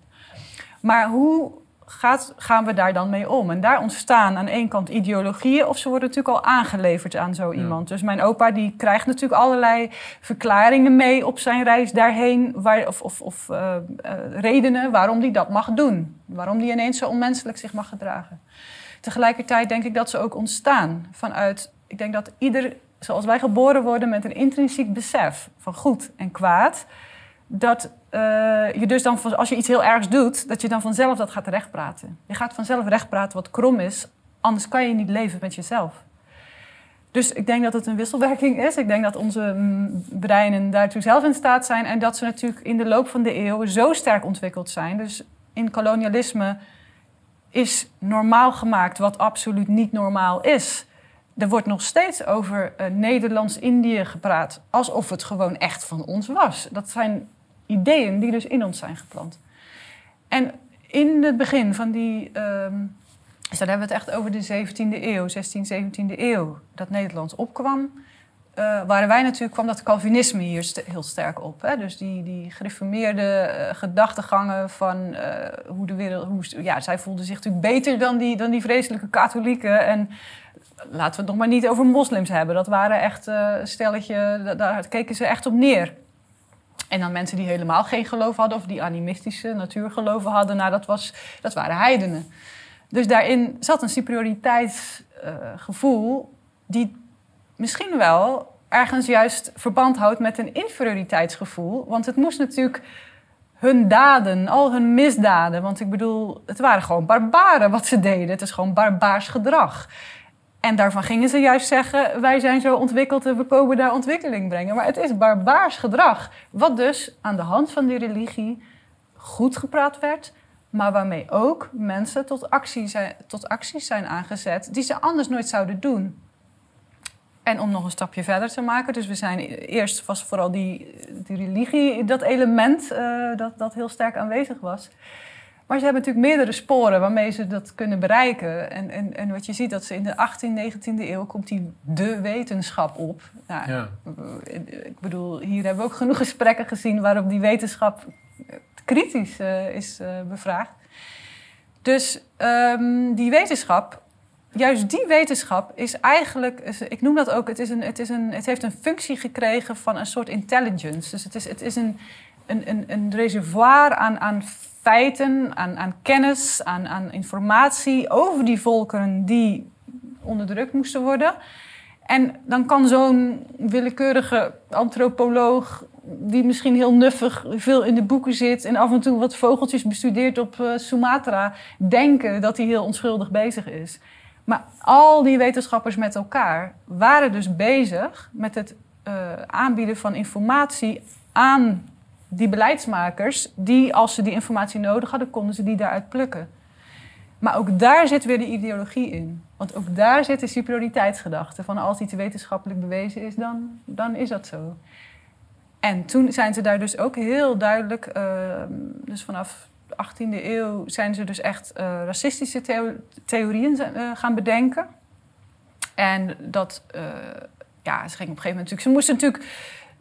Maar hoe gaat, gaan we daar dan mee om? En daar ontstaan aan één kant ideologieën, of ze worden natuurlijk al aangeleverd aan zo iemand. Dus mijn opa die krijgt natuurlijk allerlei verklaringen mee op zijn reis daarheen, waar, of, of, of uh, uh, redenen waarom hij dat mag doen. Waarom hij ineens zo onmenselijk zich mag gedragen. Tegelijkertijd denk ik dat ze ook ontstaan vanuit, ik denk dat ieder, zoals wij geboren worden met een intrinsiek besef van goed en kwaad dat uh, je dus dan, als je iets heel ergs doet, dat je dan vanzelf dat gaat rechtpraten. Je gaat vanzelf rechtpraten wat krom is, anders kan je niet leven met jezelf. Dus ik denk dat het een wisselwerking is. Ik denk dat onze mm, breinen daartoe zelf in staat zijn. En dat ze natuurlijk in de loop van de eeuwen zo sterk ontwikkeld zijn. Dus in kolonialisme is normaal gemaakt wat absoluut niet normaal is. Er wordt nog steeds over uh, Nederlands-Indië gepraat. Alsof het gewoon echt van ons was. Dat zijn ideeën die dus in ons zijn geplant. En in het begin van die. Ehm, dus dan hebben we het echt over de 17e eeuw, 16, 17e eeuw, dat Nederland opkwam. Uh, waren wij natuurlijk, kwam dat Calvinisme hier heel sterk op. Hè? Dus die, die gereformeerde uh, gedachtegangen van uh, hoe de wereld. Hoe, ja, zij voelden zich natuurlijk beter dan die, dan die vreselijke katholieken. En laten we het nog maar niet over moslims hebben. Dat waren echt een stelletje, daar keken ze echt op neer. En dan mensen die helemaal geen geloof hadden, of die animistische natuurgeloven hadden, nou, dat, was, dat waren heidenen. Dus daarin zat een superioriteitsgevoel, die misschien wel ergens juist verband houdt met een inferioriteitsgevoel. Want het moest natuurlijk hun daden, al hun misdaden. Want ik bedoel, het waren gewoon barbaren wat ze deden. Het is gewoon barbaars gedrag. En daarvan gingen ze juist zeggen: wij zijn zo ontwikkeld en we komen daar ontwikkeling brengen. Maar het is barbaars gedrag. Wat dus aan de hand van die religie goed gepraat werd, maar waarmee ook mensen tot, zijn, tot acties zijn aangezet die ze anders nooit zouden doen. En om nog een stapje verder te maken, dus we zijn eerst was vooral die, die religie, dat element uh, dat, dat heel sterk aanwezig was. Maar ze hebben natuurlijk meerdere sporen waarmee ze dat kunnen bereiken. En, en, en wat je ziet, dat ze in de 18e, 19e eeuw komt die de wetenschap op. Nou, ja. Ik bedoel, hier hebben we ook genoeg gesprekken gezien waarop die wetenschap kritisch uh, is uh, bevraagd. Dus um, die wetenschap, juist die wetenschap is eigenlijk, ik noem dat ook, het, is een, het, is een, het heeft een functie gekregen van een soort intelligence. Dus het is, het is een, een, een, een reservoir aan, aan feiten, aan, aan kennis, aan, aan informatie over die volkeren die onderdrukt moesten worden. En dan kan zo'n willekeurige antropoloog, die misschien heel nuffig veel in de boeken zit en af en toe wat vogeltjes bestudeert op uh, Sumatra, denken dat hij heel onschuldig bezig is. Maar al die wetenschappers met elkaar waren dus bezig met het uh, aanbieden van informatie aan die beleidsmakers, die als ze die informatie nodig hadden, konden ze die daaruit plukken. Maar ook daar zit weer de ideologie in. Want ook daar zit de superioriteitsgedachte van als iets wetenschappelijk bewezen is, dan, dan is dat zo. En toen zijn ze daar dus ook heel duidelijk, uh, dus vanaf 18e eeuw zijn ze dus echt uh, racistische theo theorieën uh, gaan bedenken. En dat, ja, ze gingen op een gegeven moment natuurlijk, ze moesten natuurlijk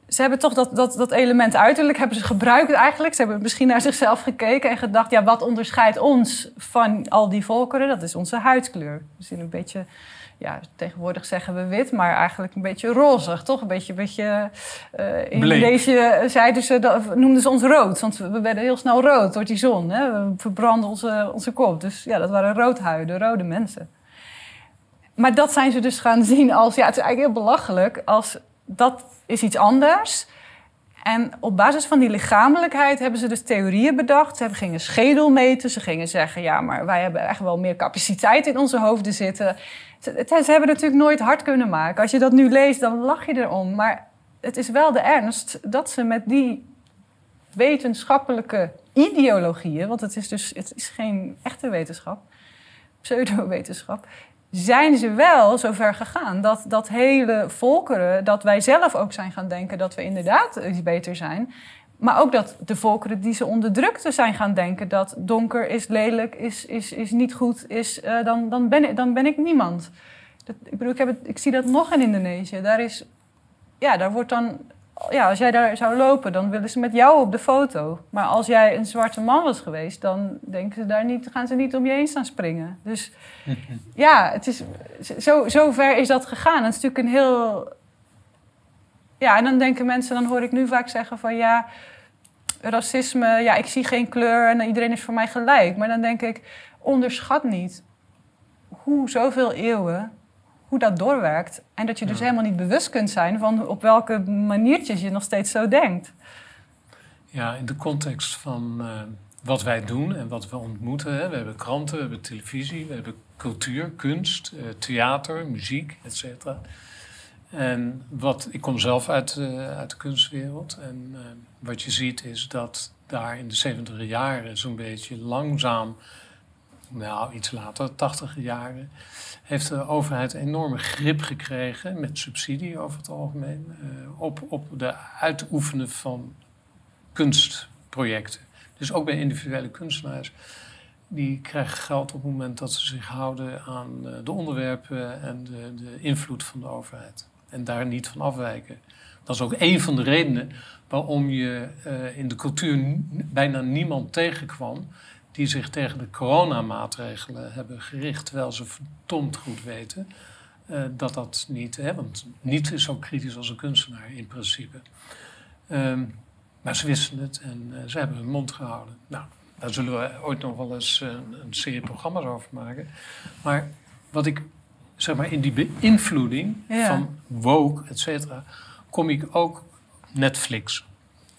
ze hebben toch dat, dat, dat element uiterlijk hebben ze gebruikt eigenlijk. Ze hebben misschien naar zichzelf gekeken en gedacht... ja, wat onderscheidt ons van al die volkeren? Dat is onze huidskleur. We zien een beetje... Ja, tegenwoordig zeggen we wit, maar eigenlijk een beetje rozig, toch? Een beetje... Een beetje uh, in deze zeiden ze, dat, noemden ze ons rood. Want we werden heel snel rood door die zon. Hè? We verbranden onze, onze kop. Dus ja, dat waren roodhuiden, rode mensen. Maar dat zijn ze dus gaan zien als... Ja, het is eigenlijk heel belachelijk als dat is iets anders. En op basis van die lichamelijkheid hebben ze dus theorieën bedacht. Ze gingen schedel meten. Ze gingen zeggen, ja, maar wij hebben echt wel meer capaciteit in onze hoofden zitten. Ze, ze hebben natuurlijk nooit hard kunnen maken. Als je dat nu leest, dan lach je erom. Maar het is wel de ernst dat ze met die wetenschappelijke ideologieën... want het is dus het is geen echte wetenschap, pseudowetenschap zijn ze wel zover gegaan dat, dat hele volkeren, dat wij zelf ook zijn gaan denken dat we inderdaad iets beter zijn. Maar ook dat de volkeren die ze onderdrukten zijn gaan denken dat donker is lelijk, is, is, is niet goed, is, uh, dan, dan, ben ik, dan ben ik niemand. Dat, ik bedoel, ik, heb ik zie dat nog in Indonesië. Daar, is, ja, daar wordt dan ja, als jij daar zou lopen, dan willen ze met jou op de foto. Maar als jij een zwarte man was geweest, dan denken ze daar niet, gaan ze niet om je heen staan springen. Dus ja, het is, zo, zo ver is dat gegaan. Het is natuurlijk een heel. Ja, en dan denken mensen, dan hoor ik nu vaak zeggen van ja, racisme, ja, ik zie geen kleur en iedereen is voor mij gelijk. Maar dan denk ik, onderschat niet hoe zoveel eeuwen hoe dat doorwerkt. En dat je dus helemaal niet bewust kunt zijn van op welke maniertjes je nog steeds zo denkt. Ja, in de context van uh, wat wij doen en wat we ontmoeten. Hè. We hebben kranten, we hebben televisie, we hebben cultuur, kunst, uh, theater, muziek, et cetera. En wat, ik kom zelf uit, uh, uit de kunstwereld. En wat je ziet is dat daar in de 70 jaren zo'n beetje langzaam, nou iets later, 80 jaren, heeft de overheid enorme grip gekregen, met subsidie over het algemeen, uh, op, op de uitoefenen van kunstprojecten. Dus ook bij individuele kunstenaars. Die krijgen geld op het moment dat ze zich houden aan uh, de onderwerpen en de, de invloed van de overheid. En daar niet van afwijken. Dat is ook een van de redenen waarom je uh, in de cultuur bijna niemand tegenkwam die zich tegen de coronamaatregelen hebben gericht, terwijl ze verdomd goed weten uh, dat dat niet, hè, want niet is zo kritisch als een kunstenaar in principe. Um, maar ze wisten het en uh, ze hebben hun mond gehouden. Nou, daar zullen we ooit nog wel eens een, een serie programma's over maken. Maar wat ik, zeg maar, in die beïnvloeding ja. van woke, et cetera, kom ik ook Netflix,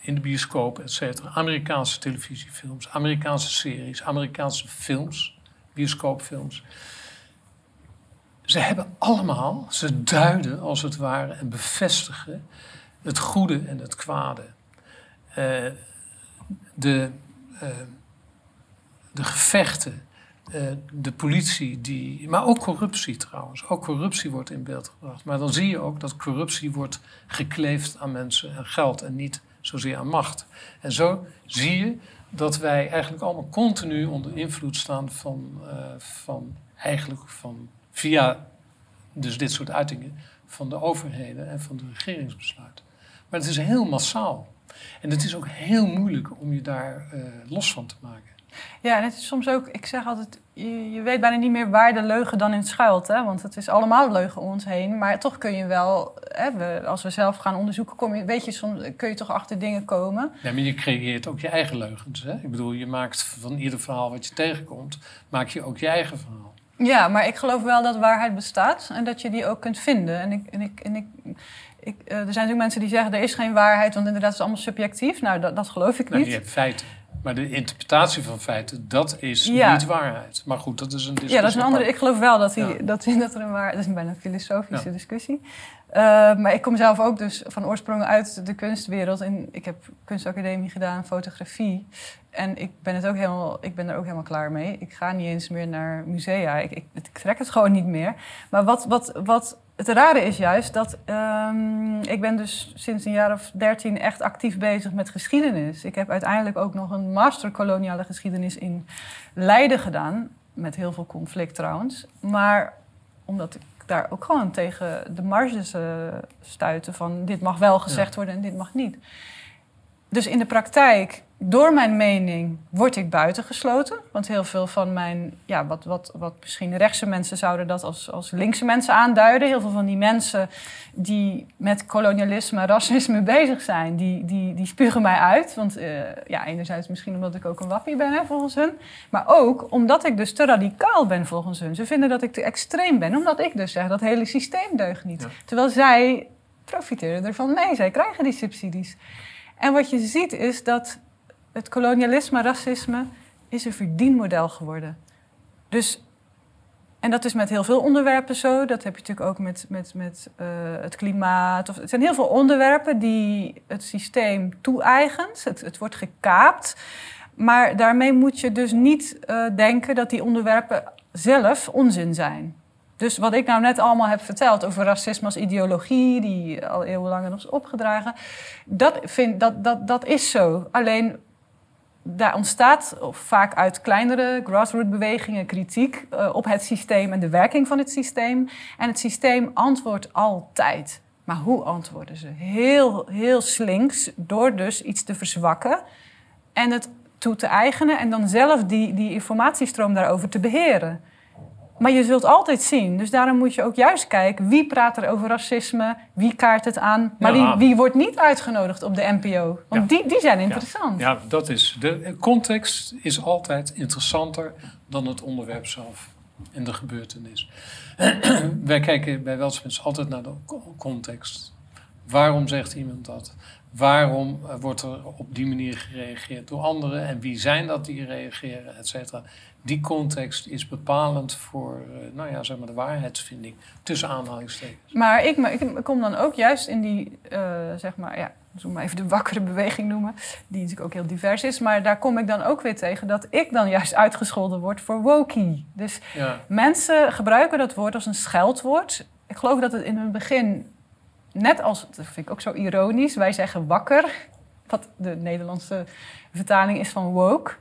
in de bioscoop, et cetera. Amerikaanse televisiefilms, Amerikaanse series, Amerikaanse films, bioscoopfilms. Ze hebben allemaal, ze duiden als het ware en bevestigen het goede en het kwade. Uh, de, uh, de gevechten, uh, de politie, die, maar ook corruptie trouwens. Ook corruptie wordt in beeld gebracht. Maar dan zie je ook dat corruptie wordt gekleefd aan mensen en geld en niet zozeer aan macht. En zo zie je dat wij eigenlijk allemaal continu onder invloed staan van, uh, van eigenlijk van via dus dit soort uitingen van de overheden en van de regeringsbesluiten. Maar het is heel massaal. En het is ook heel moeilijk om je daar uh, los van te maken. Ja, en het is soms ook, ik zeg altijd, je, je, weet bijna niet meer waar de leugen dan in schuilt. Hè? Want het is allemaal leugen om ons heen. Maar toch kun je wel, hè, we, als we zelf gaan onderzoeken, kom je, weet je, soms kun je toch achter dingen komen. Ja, maar je creëert ook je eigen leugens. Hè? Ik bedoel, je maakt van ieder verhaal wat je tegenkomt, maak je ook je eigen verhaal. Ja, maar ik geloof wel dat waarheid bestaat en dat je die ook kunt vinden. En ik, en ik, en ik, ik uh, er zijn natuurlijk mensen die zeggen er is geen waarheid, want inderdaad het is allemaal subjectief. Nou, dat, dat geloof ik nou, niet. Je hebt feiten. Maar de interpretatie van feiten, dat is ja. niet waarheid. Maar goed, dat is een discussie. Ja, dat is een andere. Ik geloof wel dat, ja. dat, dat er een waarheid... Dat is bijna een filosofische ja. discussie. Uh, maar ik kom zelf ook dus van oorsprong uit de kunstwereld. En ik heb kunstacademie gedaan, fotografie. En ik ben, het ook helemaal, ik ben er ook helemaal klaar mee. Ik ga niet eens meer naar musea. Ik, ik, ik trek het gewoon niet meer. Maar wat, wat, wat het rare is juist dat um, ik ben dus sinds een jaar of dertien echt actief bezig met geschiedenis. Ik heb uiteindelijk ook nog een master koloniale geschiedenis in Leiden gedaan. Met heel veel conflict trouwens. Maar omdat ik daar ook gewoon tegen de marges uh, stuitte van dit mag wel gezegd ja. worden en dit mag niet. Dus in de praktijk door mijn mening word ik buitengesloten. Want heel veel van mijn, ja, wat, wat, wat misschien rechtse mensen zouden dat als, als linkse mensen aanduiden. Heel veel van die mensen die met kolonialisme racisme bezig zijn, die, die, die spugen mij uit. Want uh, ja, enerzijds misschien omdat ik ook een wappie ben, hè, volgens hun. Maar ook omdat ik dus te radicaal ben, volgens hun. Ze vinden dat ik te extreem ben, omdat ik dus zeg dat hele systeem deugt niet. Ja. Terwijl zij profiteren ervan mee, zij krijgen die subsidies. En wat je ziet is dat het kolonialisme, racisme, is een verdienmodel geworden. Dus, en dat is met heel veel onderwerpen zo. Dat heb je natuurlijk ook met, met, met uh, het klimaat. Of, het zijn heel veel onderwerpen die het systeem toe-eigent. Het, het wordt gekaapt. Maar daarmee moet je dus niet uh, denken dat die onderwerpen zelf onzin zijn. Dus wat ik nou net allemaal heb verteld over racisme als ideologie, die al eeuwenlang nog is opgedragen, dat, vind, dat, dat, dat is zo. Alleen daar ontstaat vaak uit kleinere grassroots bewegingen kritiek uh, op het systeem en de werking van het systeem. En het systeem antwoordt altijd. Maar hoe antwoorden ze? Heel, heel slinks, door dus iets te verzwakken en het toe te eigenen en dan zelf die, die informatiestroom daarover te beheren. Maar je zult altijd zien, dus daarom moet je ook juist kijken wie praat er over racisme, wie kaart het aan, maar ja. wie, wie, wordt niet uitgenodigd op de NPO. Want ja. die, die zijn interessant. Ja. ja, dat is. De context is altijd interessanter dan het onderwerp zelf en de gebeurtenis. Wij kijken bij Weltspens altijd naar de context. Waarom zegt iemand dat? Waarom eh, wordt er op die manier gereageerd door anderen? En wie zijn dat die reageren, et cetera? Die context is bepalend voor eh, nou ja, zeg maar de waarheidsvinding, tussen aanhalingstekens. Maar ik, ik kom dan ook juist in die, uh, zeg maar, ja, zullen maar even de wakkere beweging noemen, die natuurlijk ook heel divers is. Maar daar kom ik dan ook weer tegen dat ik dan juist uitgescholden word voor wokie. Dus ja. mensen gebruiken dat woord als een scheldwoord. Ik geloof dat het in het begin, net als, dat vind ik ook zo ironisch, wij zeggen wakker, wat de Nederlandse vertaling is van woke.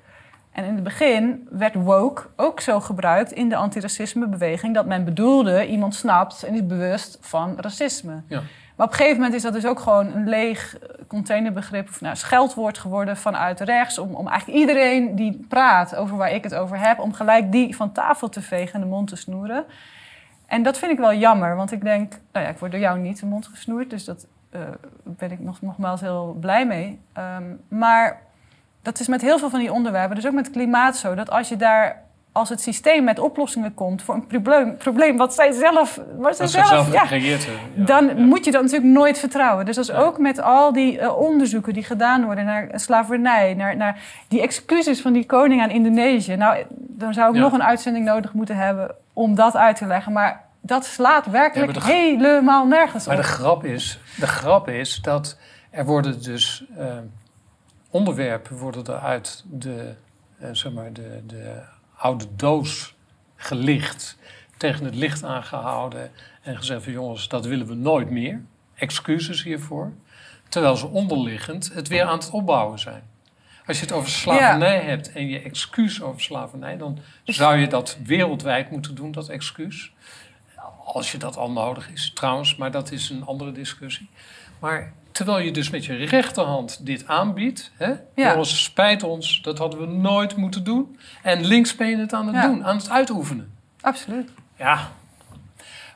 En in het begin werd woke ook zo gebruikt in de antiracismebeweging dat men bedoelde iemand snapt en is bewust van racisme. Ja. Maar op een gegeven moment is dat dus ook gewoon een leeg containerbegrip of nou, scheldwoord geworden vanuit rechts. Om, om eigenlijk iedereen die praat over waar ik het over heb, om gelijk die van tafel te vegen en de mond te snoeren. En dat vind ik wel jammer, want ik denk, nou ja, ik word door jou niet de mond gesnoerd, dus dat uh, ben ik nog, nogmaals heel blij mee. Um, maar dat is met heel veel van die onderwerpen, dus ook met klimaat zo, dat als je daar als het systeem met oplossingen komt voor een probleem, probleem wat zij zelf, wat zij zelf, zelf ja, hebben. dan moet je dat natuurlijk nooit vertrouwen. Dus dat is ook met al die uh, onderzoeken die gedaan worden naar slavernij, naar, naar die excuses van die koning aan Indonesië. Nou, dan zou ik nog een uitzending nodig moeten hebben om dat uit te leggen. Maar dat slaat werkelijk helemaal nergens op. Maar de grap is, de grap is dat er worden dus uh, onderwerpen worden er uit de, uh, zeg maar de, de oude doos gelicht, tegen het licht aangehouden en gezegd van jongens, dat willen we nooit meer. Excuses hiervoor. Terwijl ze onderliggend het weer aan het opbouwen zijn. Als je het over slavernij hebt en je excuus over slavernij, dan zou je dat wereldwijd moeten doen, dat excuus. Als je dat al nodig is, trouwens, maar dat is een andere discussie. Maar Terwijl je dus met je rechterhand dit aanbiedt. Hè? Ja. Jongens, spijt ons, dat hadden we nooit moeten doen. En links ben je het aan het doen, aan het uitoefenen. Absoluut. Ja.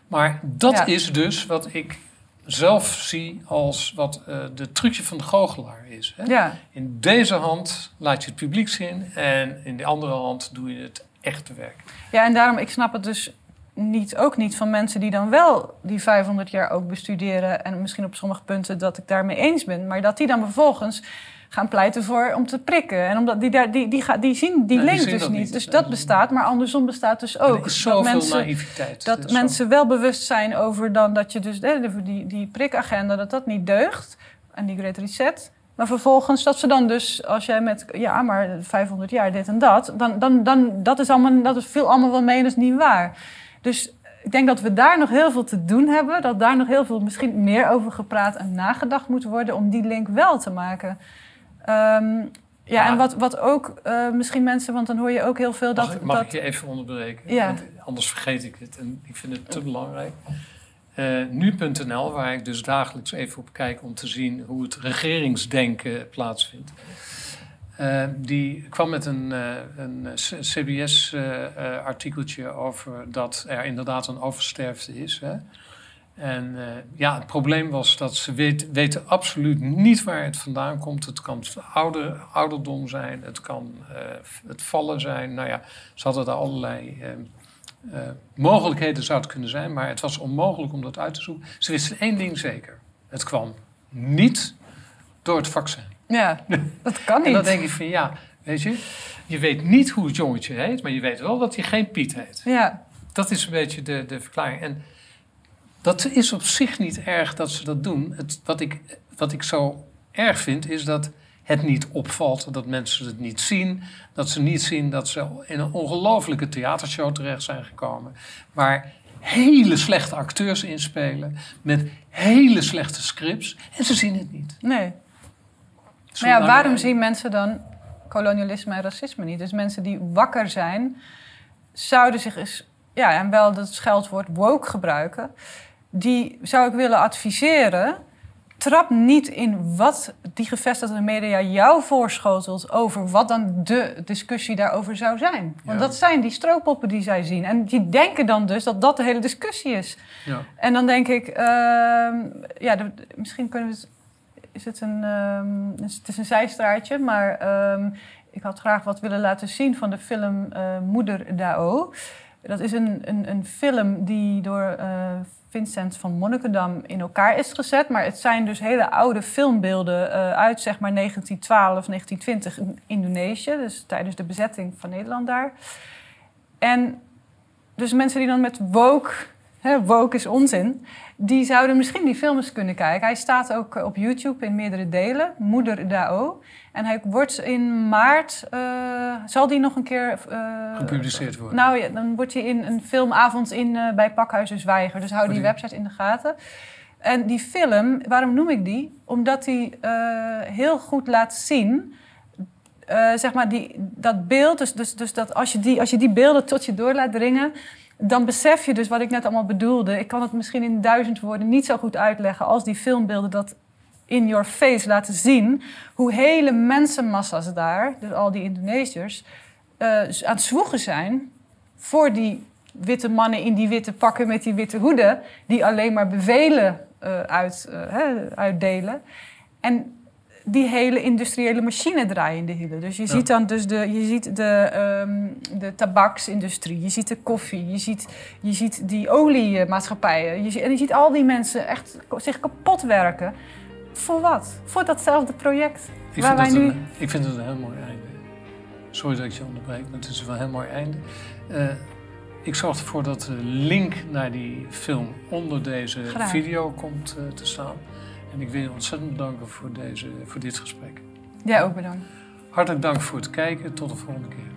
Maar dat is dus wat ik zelf zie als wat uh, de trucje van de goochelaar is. Hè? Ja. In deze hand laat je het publiek zien en in de andere hand doe je het echte werk. Ja, en daarom, ik snap het dus niet, ook niet van mensen die dan wel die 500 jaar ook bestuderen. En misschien op sommige punten dat ik daarmee eens ben. Maar dat die dan vervolgens gaan pleiten voor om te prikken. En omdat die, daar, die, die, die, die zien die link dus niet. Dus dat bestaat, maar andersom bestaat dus ook. Is dat mensen, naïviteit. Dat mensen wel bewust zijn over dan dat je dus die, die prikagenda, dat dat niet deugt. En die Great Reset. Maar vervolgens dat ze dan dus, als jij met, ja, maar 500 jaar dit en dat, dan, dan, dan dat is allemaal, dat is veel allemaal wel mee, dat is niet waar. Dus ik denk dat we daar nog heel veel te doen hebben. Dat daar nog heel veel misschien meer over gepraat en nagedacht moet worden om die link wel te maken. Um, ja, en wat, wat ook uh, misschien mensen, want dan hoor je ook heel veel dat. Mag, ik, mag dat... ik je even onderbreken? Ja. Want anders vergeet ik het en ik vind het te belangrijk. Uh, Nu.nl, waar ik dus dagelijks even op kijk om te zien hoe het regeringsdenken plaatsvindt. Uh, die kwam met een, uh, een CBS-artikeltje uh, over dat er inderdaad een oversterfte is. Hè? En ja, het probleem was dat ze weet, weten absoluut niet waar het vandaan komt. Het kan ouder, ouderdom zijn, het kan het vallen zijn. Nou ja, ze hadden er allerlei mogelijkheden zou het kunnen zijn, maar het was onmogelijk om dat uit te zoeken. Ze wisten één ding zeker: het kwam niet door het vaccin. Ja, dat kan niet. En dan denk ik van ja, weet je, je weet niet hoe het jongetje heet, maar je weet wel dat hij geen Piet heet. Ja. Dat is een beetje de, de verklaring. En dat is op zich niet erg dat ze dat doen. Het, wat, ik, wat ik zo erg vind, is dat het niet opvalt, dat mensen het niet zien. Dat ze niet zien dat ze in een ongelofelijke theatershow terecht zijn gekomen. Waar hele slechte acteurs inspelen, met hele slechte scripts. En ze zien het niet. Nee. Maar ja, waarom zien mensen dan kolonialisme en racisme niet? Dus mensen die wakker zijn, zouden zich eens, ja, en wel dat scheldwoord woke gebruiken, die zou ik willen adviseren. Trap niet in wat die gevestigde media jou voorschotelt over wat dan de discussie daarover zou zijn. Want dat zijn die strooppoppen die zij zien. En die denken dan dus dat dat de hele discussie is. Ja. En dan denk ik, uh, ja, misschien kunnen we het is het een, um, het is een zijstraatje, maar um, ik had graag wat willen laten zien van de film uh, Moeder Dao. Dat is een, een, een film die door uh, Vincent van Monnikendam in elkaar is gezet. Maar het zijn dus hele oude filmbeelden uh, uit zeg maar 1912, 1920 in Indonesië. Dus tijdens de bezetting van Nederland daar. En dus mensen die dan met woke, hè, is onzin, die zouden misschien die films kunnen kijken. Hij staat ook op YouTube in meerdere delen, Moeder Dao. En hij wordt in maart, uh, zal die nog een keer... Uh, Gepubliceerd worden? Nou ja, dan wordt hij in een filmavond in, uh, bij Pakhuizen Zwijger. Dus hou die website in de gaten. En die film, waarom noem ik die? Omdat die heel goed laat zien... zeg maar, die, dat beeld, dus, dus, dus dat als je, die, als je die beelden tot je door laat dringen dan besef je dus wat ik net allemaal bedoelde. Ik kan het misschien in duizend woorden niet zo goed uitleggen als die filmbeelden dat in your face laten zien. Hoe hele mensenmassa's daar, dus al die Indonesiërs, uh, aan het zwoegen zijn voor die witte mannen in die witte pakken met die witte hoeden, die alleen maar bevelen uh, uit, uh, uitdelen. En die hele industriële machine draaien in de hielen. Dus je ziet dan dus de, je ziet de, um, de tabaksindustrie, je ziet de koffie, je ziet, je ziet die oliemaatschappijen. Je ziet, en je ziet al die mensen echt zich kapot werken. Voor wat? Voor datzelfde project. Ik, waar wij nu... Een, ik vind het een heel mooi einde. Sorry dat ik je onderbreek, maar het is wel een heel mooi einde. Uh, ik zorg ervoor dat de link naar die film onder deze video komt uh, te staan. En ik wil je ontzettend bedanken voor, deze, voor dit gesprek. Jij ook bedankt. Hartelijk dank voor het kijken. Tot de volgende keer.